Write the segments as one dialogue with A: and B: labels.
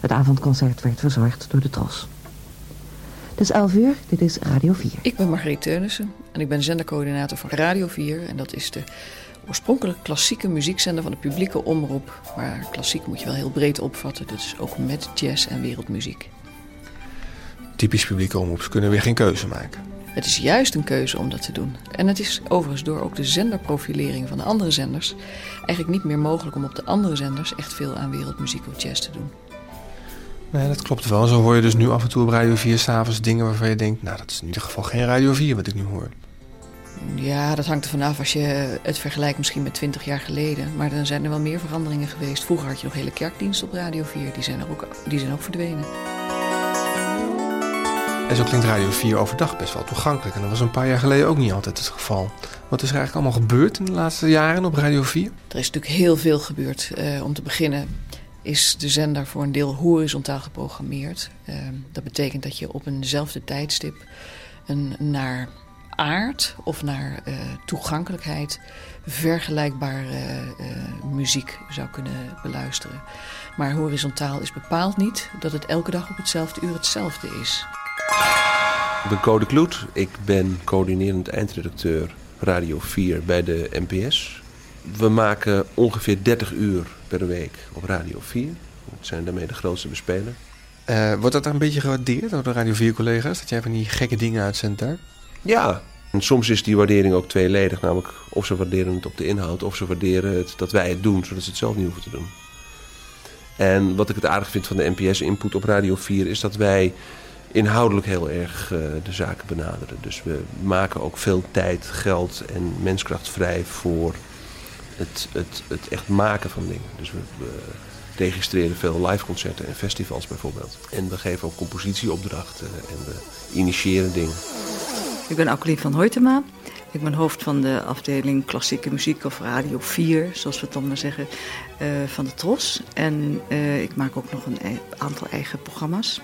A: Het avondconcert werd verzorgd door de Tros. Het is 11 uur, dit is Radio 4.
B: Ik ben Margriet Teunissen en ik ben zendercoördinator van Radio 4. En dat is de oorspronkelijk klassieke muziekzender van de publieke omroep. Maar klassiek moet je wel heel breed opvatten, dus ook met jazz en wereldmuziek.
C: Typisch publieke omroeps kunnen weer geen keuze maken.
B: Het is juist een keuze om dat te doen. En het is overigens door ook de zenderprofilering van de andere zenders... eigenlijk niet meer mogelijk om op de andere zenders echt veel aan wereldmuziek of jazz te doen.
C: Nee, dat klopt wel. Zo hoor je dus nu af en toe op Radio 4 s'avonds dingen waarvan je denkt... nou, dat is in ieder geval geen Radio 4 wat ik nu hoor.
B: Ja, dat hangt er vanaf als je het vergelijkt misschien met 20 jaar geleden. Maar dan zijn er wel meer veranderingen geweest. Vroeger had je nog hele kerkdiensten op Radio 4. Die zijn, er ook, die zijn ook verdwenen.
C: En zo klinkt Radio 4 overdag best wel toegankelijk. En dat was een paar jaar geleden ook niet altijd het geval. Wat is er eigenlijk allemaal gebeurd in de laatste jaren op Radio 4?
B: Er is natuurlijk heel veel gebeurd. Uh, om te beginnen is de zender voor een deel horizontaal geprogrammeerd. Uh, dat betekent dat je op eenzelfde tijdstip een naar aard of naar uh, toegankelijkheid vergelijkbare muziek zou kunnen beluisteren. Maar horizontaal is bepaald niet dat het elke dag op hetzelfde uur hetzelfde is.
D: Ik ben Code Kloet. Ik ben coördinerend eindredacteur Radio 4 bij de NPS. We maken ongeveer 30 uur per week op Radio 4. We zijn daarmee de grootste bespeler.
C: Uh, wordt dat een beetje gewaardeerd door de Radio 4-collega's? Dat jij van die gekke dingen uitzendt daar?
D: Ja, en soms is die waardering ook tweeledig. Namelijk of ze waarderen het op de inhoud... of ze waarderen het dat wij het doen, zodat ze het zelf niet hoeven te doen. En wat ik het aardig vind van de NPS-input op Radio 4... is dat wij inhoudelijk heel erg uh, de zaken benaderen. Dus we maken ook veel tijd, geld en menskracht vrij voor het, het, het echt maken van dingen. Dus we, registreren veel live concerten en festivals bijvoorbeeld. En we geven ook compositieopdrachten en we initiëren dingen.
E: Ik ben Akelie van Hoytema. Ik ben hoofd van de afdeling klassieke muziek of Radio 4, zoals we het dan maar zeggen, uh, van de TROS. En uh, ik maak ook nog een aantal eigen programma's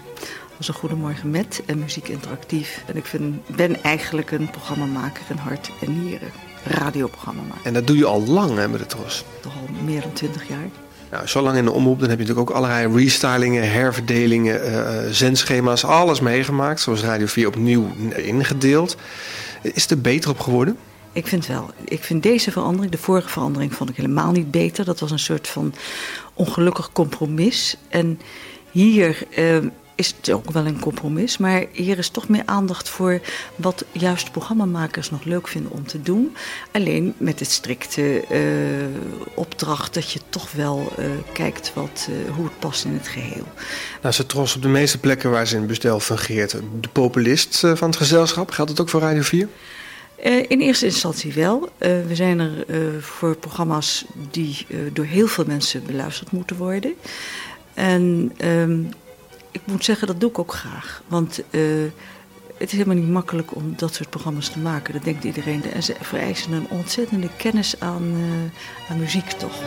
E: was een Goedemorgen met en Muziek Interactief. En ik vind, ben eigenlijk een programmamaker in hart en nieren. Radioprogramma maken.
C: En dat doe je al lang hè, met de Tros?
E: Toch al meer dan twintig jaar.
C: Nou, zo lang in de omroep, dan heb je natuurlijk ook allerlei restylingen, herverdelingen, uh, zendschema's, alles meegemaakt. Zoals Radio 4 opnieuw ingedeeld. Is het er beter op geworden?
E: Ik vind wel. Ik vind deze verandering, de vorige verandering, vond ik helemaal niet beter. Dat was een soort van ongelukkig compromis. En hier uh, is het ook wel een compromis. Maar hier is toch meer aandacht voor wat juist programmamakers nog leuk vinden om te doen. Alleen met het strikte uh, opdracht dat je toch wel uh, kijkt wat, uh, hoe het past in het geheel.
C: Nou, ze trots op de meeste plekken waar ze in bestel fungeert. De populist van het gezelschap, geldt het ook voor Radio 4?
E: in eerste instantie wel. we zijn er voor programma's die door heel veel mensen beluisterd moeten worden. En ehm, ik moet zeggen, dat doe ik ook graag. Want uh, het is helemaal niet makkelijk om dat soort programma's te maken. Dat denkt iedereen. En ze vereisen een ontzettende kennis aan, uh, aan muziek, toch?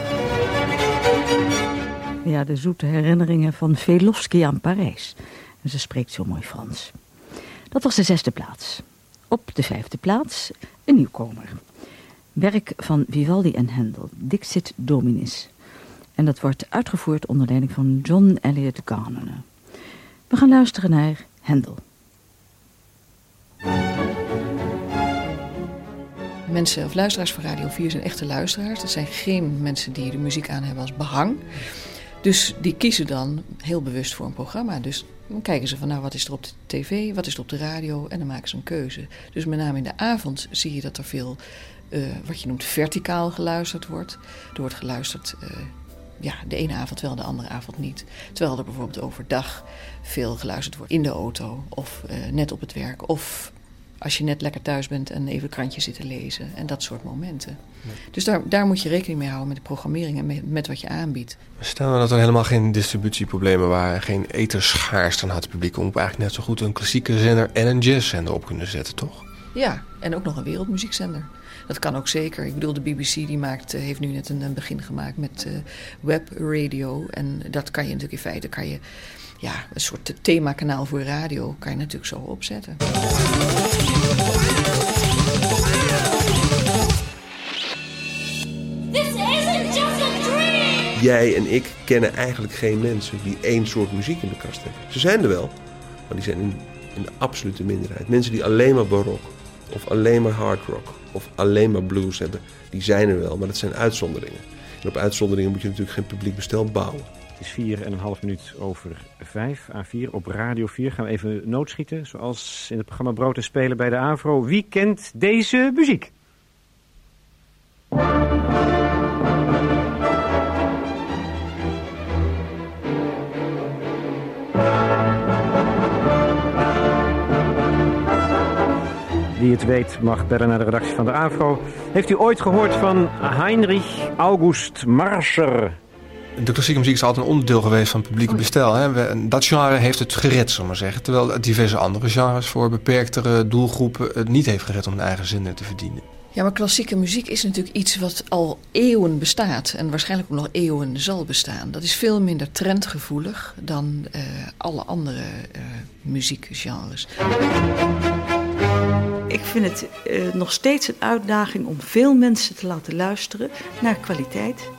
E: Ja, de zoete herinneringen van Velofsky aan Parijs. En ze spreekt zo mooi Frans. Dat was de zesde plaats. Op de vijfde plaats een nieuwkomer. Werk van Vivaldi en Handel, Dixit Dominis. En dat wordt uitgevoerd onder leiding van John Elliott Garner. We gaan luisteren naar Hendel.
B: Mensen of luisteraars van Radio 4 zijn echte luisteraars. Dat zijn geen mensen die de muziek aan hebben als behang. Dus die kiezen dan heel bewust voor een programma. Dus dan kijken ze van nou wat is er op de tv, wat is er op de radio en dan maken ze een keuze. Dus met name in de avond zie je dat er veel uh, wat je noemt verticaal geluisterd wordt. Er wordt geluisterd uh, ja, de ene avond wel, de andere avond niet. Terwijl er bijvoorbeeld overdag veel geluisterd wordt in de auto of uh, net op het werk. Of als je net lekker thuis bent en even een krantje zit te lezen en dat soort momenten. Ja. Dus daar, daar moet je rekening mee houden met de programmering en met, met wat je aanbiedt.
C: Stel nou dat er helemaal geen distributieproblemen waren, geen eterschaars, dan had het publiek om eigenlijk net zo goed een klassieke zender en een jazzzender op kunnen zetten, toch?
B: Ja, en ook nog een wereldmuziekzender. Dat kan ook zeker. Ik bedoel, de BBC die maakt, eh, heeft nu net een, een begin gemaakt met uh, webradio. En dat kan je natuurlijk in feite, kan je, ja, een soort themakanaal voor radio, kan je natuurlijk zo opzetten.
D: jij en ik kennen eigenlijk geen mensen die één soort muziek in de kast hebben. Ze zijn er wel, maar die zijn in, in de absolute minderheid. Mensen die alleen maar barok, of alleen maar hard rock, of alleen maar blues hebben, die zijn er wel, maar dat zijn uitzonderingen. En op uitzonderingen moet je natuurlijk geen publiek bestel bouwen.
F: Het is vier en een half minuut over vijf. A4 op Radio 4 gaan we even noodschieten. Zoals in het programma Brood en Spelen bij de AVRO. Wie kent deze muziek? Wie het weet mag bellen naar de redactie van de AVRO. Heeft u ooit gehoord van Heinrich August Marscher?
C: De klassieke muziek is altijd een onderdeel geweest van het publieke bestel. Hè. Dat genre heeft het gered, zullen maar zeggen. Terwijl diverse andere genres voor beperktere doelgroepen het niet heeft gered om hun eigen zinnen te verdienen.
B: Ja, maar klassieke muziek is natuurlijk iets wat al eeuwen bestaat en waarschijnlijk ook nog eeuwen zal bestaan. Dat is veel minder trendgevoelig dan uh, alle andere uh, muziekgenres.
E: Ik vind het uh, nog steeds een uitdaging om veel mensen te laten luisteren naar kwaliteit.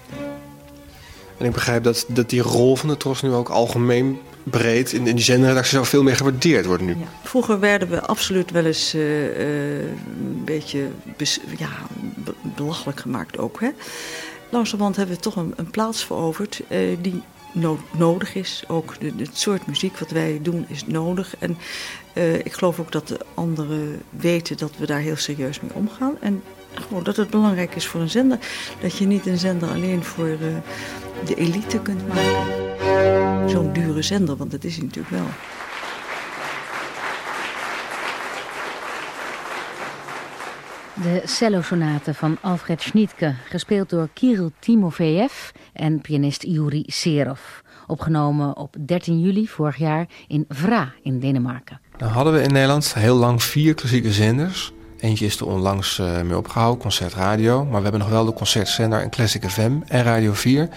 C: En ik begrijp dat, dat die rol van de Tros nu ook algemeen breed in, in die zendredactie zo veel meer gewaardeerd wordt nu.
E: Ja. Vroeger werden we absoluut wel eens uh, uh, een beetje ja, belachelijk gemaakt ook. Hè? Langzamerhand hebben we toch een, een plaats veroverd uh, die nodig is. Ook het soort muziek wat wij doen is nodig. En ik geloof ook dat de anderen weten dat we daar heel serieus mee omgaan. En gewoon dat het belangrijk is voor een zender. Dat je niet een zender alleen voor de elite kunt maken. Zo'n dure zender, want dat is hij natuurlijk wel.
G: De cellosonate van Alfred Schnittke, gespeeld door Kirill Timofeev en pianist Yuri Serov. Opgenomen op 13 juli vorig jaar in Vra in Denemarken.
C: Nou hadden we in Nederland heel lang vier klassieke zenders. Eentje is er onlangs uh, mee opgehouden, Concert Radio. Maar we hebben nog wel de Concertzender en Classic FM en Radio 4.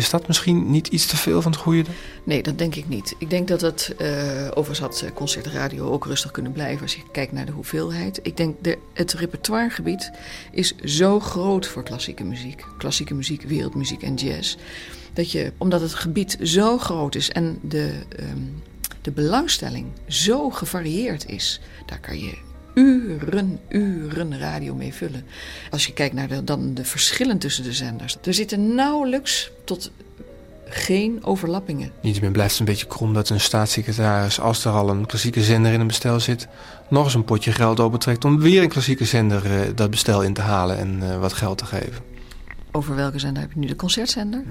C: Is dat misschien niet iets te veel van het goede?
B: Nee, dat denk ik niet. Ik denk dat het, uh, overigens had Concert Radio ook rustig kunnen blijven als je kijkt naar de hoeveelheid. Ik denk de, het repertoiregebied is zo groot voor klassieke muziek. Klassieke muziek, wereldmuziek en jazz. Dat je, omdat het gebied zo groot is en de, um, de belangstelling zo gevarieerd is, daar kan je uren, uren radio mee vullen. Als je kijkt naar de, dan de verschillen tussen de zenders. Er zitten nauwelijks tot geen overlappingen.
C: Niettemin blijft het een beetje krom dat een staatssecretaris... als er al een klassieke zender in een bestel zit... nog eens een potje geld opentrekt om weer een klassieke zender uh, dat bestel in te halen... en uh, wat geld te geven.
B: Over welke zender heb je nu? De concertzender?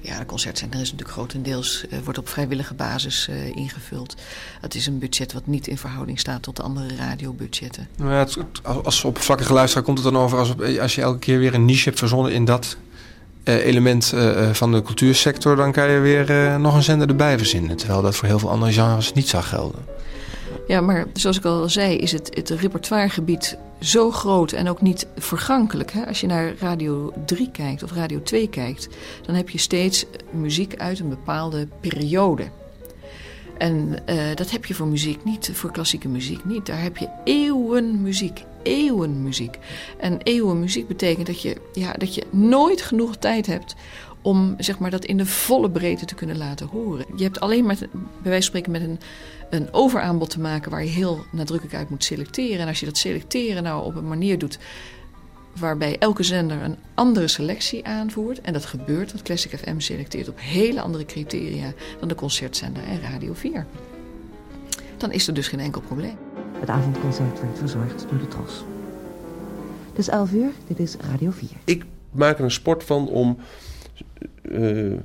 B: Ja, de concertzender is natuurlijk grotendeels uh, wordt op vrijwillige basis uh, ingevuld. Het is een budget wat niet in verhouding staat tot de andere radiobudgetten.
C: Nou ja, het, als oppervlakkige luisteraar komt het dan over als, als je elke keer weer een niche hebt verzonnen in dat uh, element van de cultuursector, dan kan je weer nog een zender erbij verzinnen. Terwijl dat voor heel veel andere genres niet zou gelden.
B: Ja, maar zoals ik al zei, is het, het repertoiregebied zo groot en ook niet vergankelijk. Hè? Als je naar Radio 3 kijkt of Radio 2 kijkt, dan heb je steeds muziek uit een bepaalde periode. En uh, dat heb je voor muziek niet, voor klassieke muziek niet. Daar heb je eeuwen muziek, eeuwen muziek. En eeuwen muziek betekent dat je, ja, dat je nooit genoeg tijd hebt om zeg maar, dat in de volle breedte te kunnen laten horen. Je hebt alleen maar, bij wijze van spreken, met een, een overaanbod te maken waar je heel nadrukkelijk uit moet selecteren. En als je dat selecteren nou op een manier doet waarbij elke zender een andere selectie aanvoert, en dat gebeurt, want Classic FM selecteert op hele andere criteria dan de concertzender en Radio 4. Dan is er dus geen enkel probleem.
A: Het avondconcert werd verzorgd door de Tros. Het is 11 uur, dit is Radio 4.
D: Ik maak er een sport van om uh,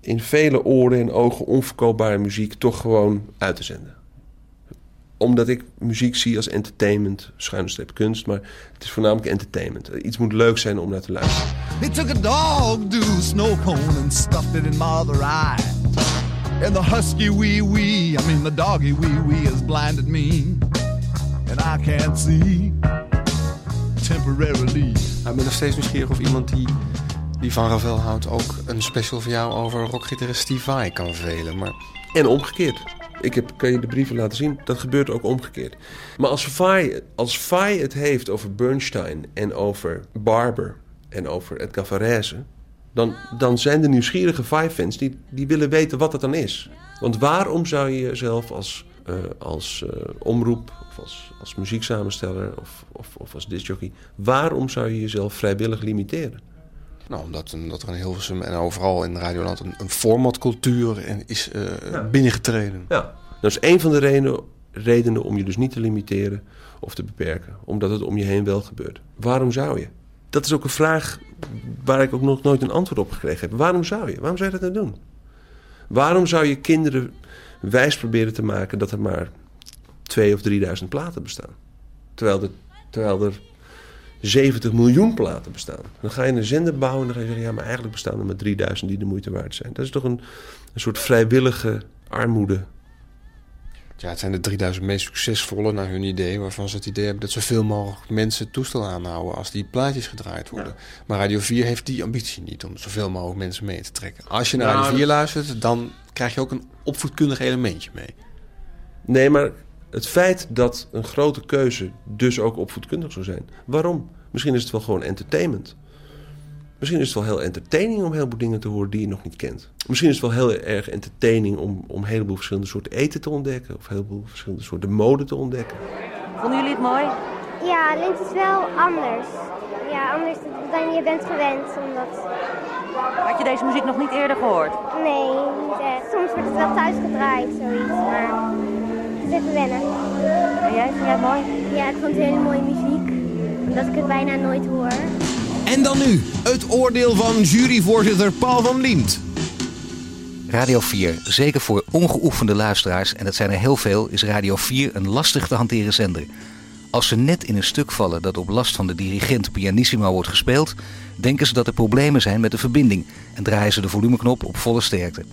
D: in vele oren en ogen onverkoopbare muziek toch gewoon uit te zenden. Omdat ik muziek zie als entertainment, schuine kunst, maar het is voornamelijk entertainment. Iets moet leuk zijn om naar te luisteren. They took a dog to snow cone and stuffed it in my other eye. And the husky wee wee, I mean the doggy wee wee has blinded me. And I can't see temporarily.
C: Ik ben nog steeds nieuwsgierig of iemand die die van Ravel houdt ook een special voor jou over rockgitarist Steve Vai kan velen. Maar...
D: En omgekeerd. Ik heb, kan je de brieven laten zien, dat gebeurt ook omgekeerd. Maar als Vai, als Vai het heeft over Bernstein en over Barber en over Edgar Varese... Dan, dan zijn de nieuwsgierige Five-fans die, die willen weten wat het dan is. Want waarom zou je jezelf als, uh, als uh, omroep of als, als muzieksamensteller of, of, of als discjockey... waarom zou je jezelf vrijwillig limiteren?
C: Nou, omdat, omdat er in Hilversum en overal in Radioland een, een formatcultuur is uh, ja. binnengetreden.
D: Ja, dat is een van de redenen, redenen om je dus niet te limiteren of te beperken. Omdat het om je heen wel gebeurt. Waarom zou je? Dat is ook een vraag waar ik ook nog nooit een antwoord op gekregen heb. Waarom zou je? Waarom zou je dat nou doen? Waarom zou je kinderen wijs proberen te maken dat er maar twee of drieduizend platen bestaan? Terwijl er, terwijl er 70 miljoen platen bestaan. Dan ga je een zender bouwen en dan ga je zeggen... ja, maar eigenlijk bestaan er maar 3000 die de moeite waard zijn. Dat is toch een, een soort vrijwillige armoede
C: ja, het zijn de 3000 meest succesvolle naar hun idee, waarvan ze het idee hebben dat zoveel mogelijk mensen toestel aanhouden als die plaatjes gedraaid worden. Maar Radio 4 heeft die ambitie niet om zoveel mogelijk mensen mee te trekken. Als je naar Radio 4 luistert, dan krijg je ook een opvoedkundig elementje mee.
D: Nee, maar het feit dat een grote keuze dus ook opvoedkundig zou zijn. Waarom? Misschien is het wel gewoon entertainment. Misschien is het wel heel entertaining om heel veel dingen te horen die je nog niet kent. Misschien is het wel heel erg entertaining om, om een heleboel verschillende soorten eten te ontdekken. Of een heleboel verschillende soorten mode te ontdekken.
H: Vonden jullie het mooi?
I: Ja, het is wel anders. Ja, anders dan je bent gewend. Omdat...
H: Had je deze muziek nog niet eerder gehoord?
I: Nee, niet echt. Soms wordt het wel thuis gedraaid, zoiets. Maar is even wennen.
H: En jij, vind jij het mooi?
I: Ja, ik vond het hele mooie muziek. Omdat ik het bijna nooit hoor.
J: En dan nu, het oordeel van juryvoorzitter Paul van Liemt.
K: Radio 4, zeker voor ongeoefende luisteraars, en dat zijn er heel veel, is Radio 4 een lastig te hanteren zender. Als ze net in een stuk vallen dat op last van de dirigent pianissimo wordt gespeeld, denken ze dat er problemen zijn met de verbinding en draaien ze de volumeknop op volle sterkte.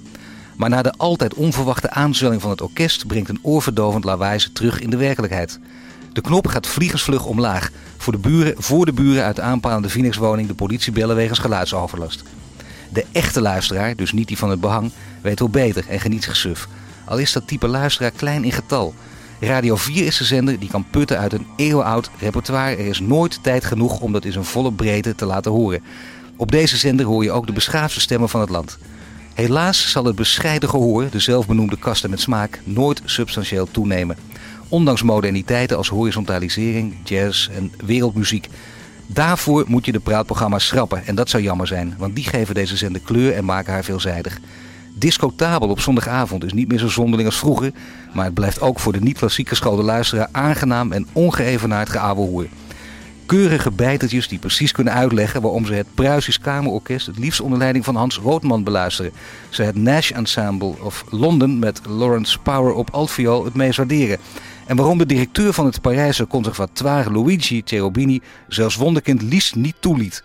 K: Maar na de altijd onverwachte aanzwelling van het orkest brengt een oorverdovend lawaai ze terug in de werkelijkheid. De knop gaat vliegensvlug omlaag. Voor de buren, voor de buren uit de aanpalende Phoenix-woning de politie bellen wegens geluidsoverlast. De echte luisteraar, dus niet die van het behang, weet wel beter en geniet zich suf. Al is dat type luisteraar klein in getal. Radio 4 is de zender die kan putten uit een eeuwenoud repertoire. Er is nooit tijd genoeg om dat in zijn volle breedte te laten horen. Op deze zender hoor je ook de beschaafde stemmen van het land. Helaas zal het bescheiden gehoor, de zelfbenoemde kasten met smaak, nooit substantieel toenemen. Ondanks moderniteiten als horizontalisering, jazz en wereldmuziek. Daarvoor moet je de praatprogramma's schrappen. En dat zou jammer zijn, want die geven deze zender kleur en maken haar veelzijdig. Discotabel op zondagavond is niet meer zo zonderling als vroeger. Maar het blijft ook voor de niet-klassiek geschoolde luisteraar aangenaam en ongeëvenaard geabelhoer. Keurige bijtertjes die precies kunnen uitleggen waarom ze het Pruisisch Kamerorkest het liefst onder leiding van Hans Roodman beluisteren. Ze het Nash Ensemble of Londen met Lawrence Power op altviool het meest waarderen. En waarom de directeur van het Parijse conservatoire Luigi Cherubini zelfs wonderkind Lies niet toeliet.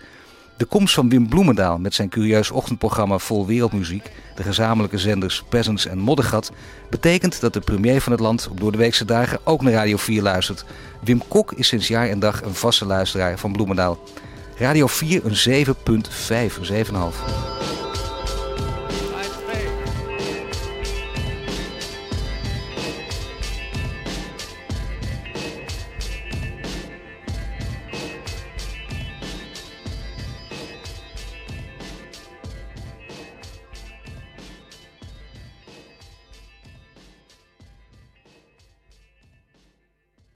K: De komst van Wim Bloemendaal met zijn curieus ochtendprogramma vol wereldmuziek, de gezamenlijke zenders Peasants en Moddergat, betekent dat de premier van het land op door de weekse dagen ook naar Radio 4 luistert. Wim Kok is sinds jaar en dag een vaste luisteraar van Bloemendaal. Radio 4 een 7,5, 7,5.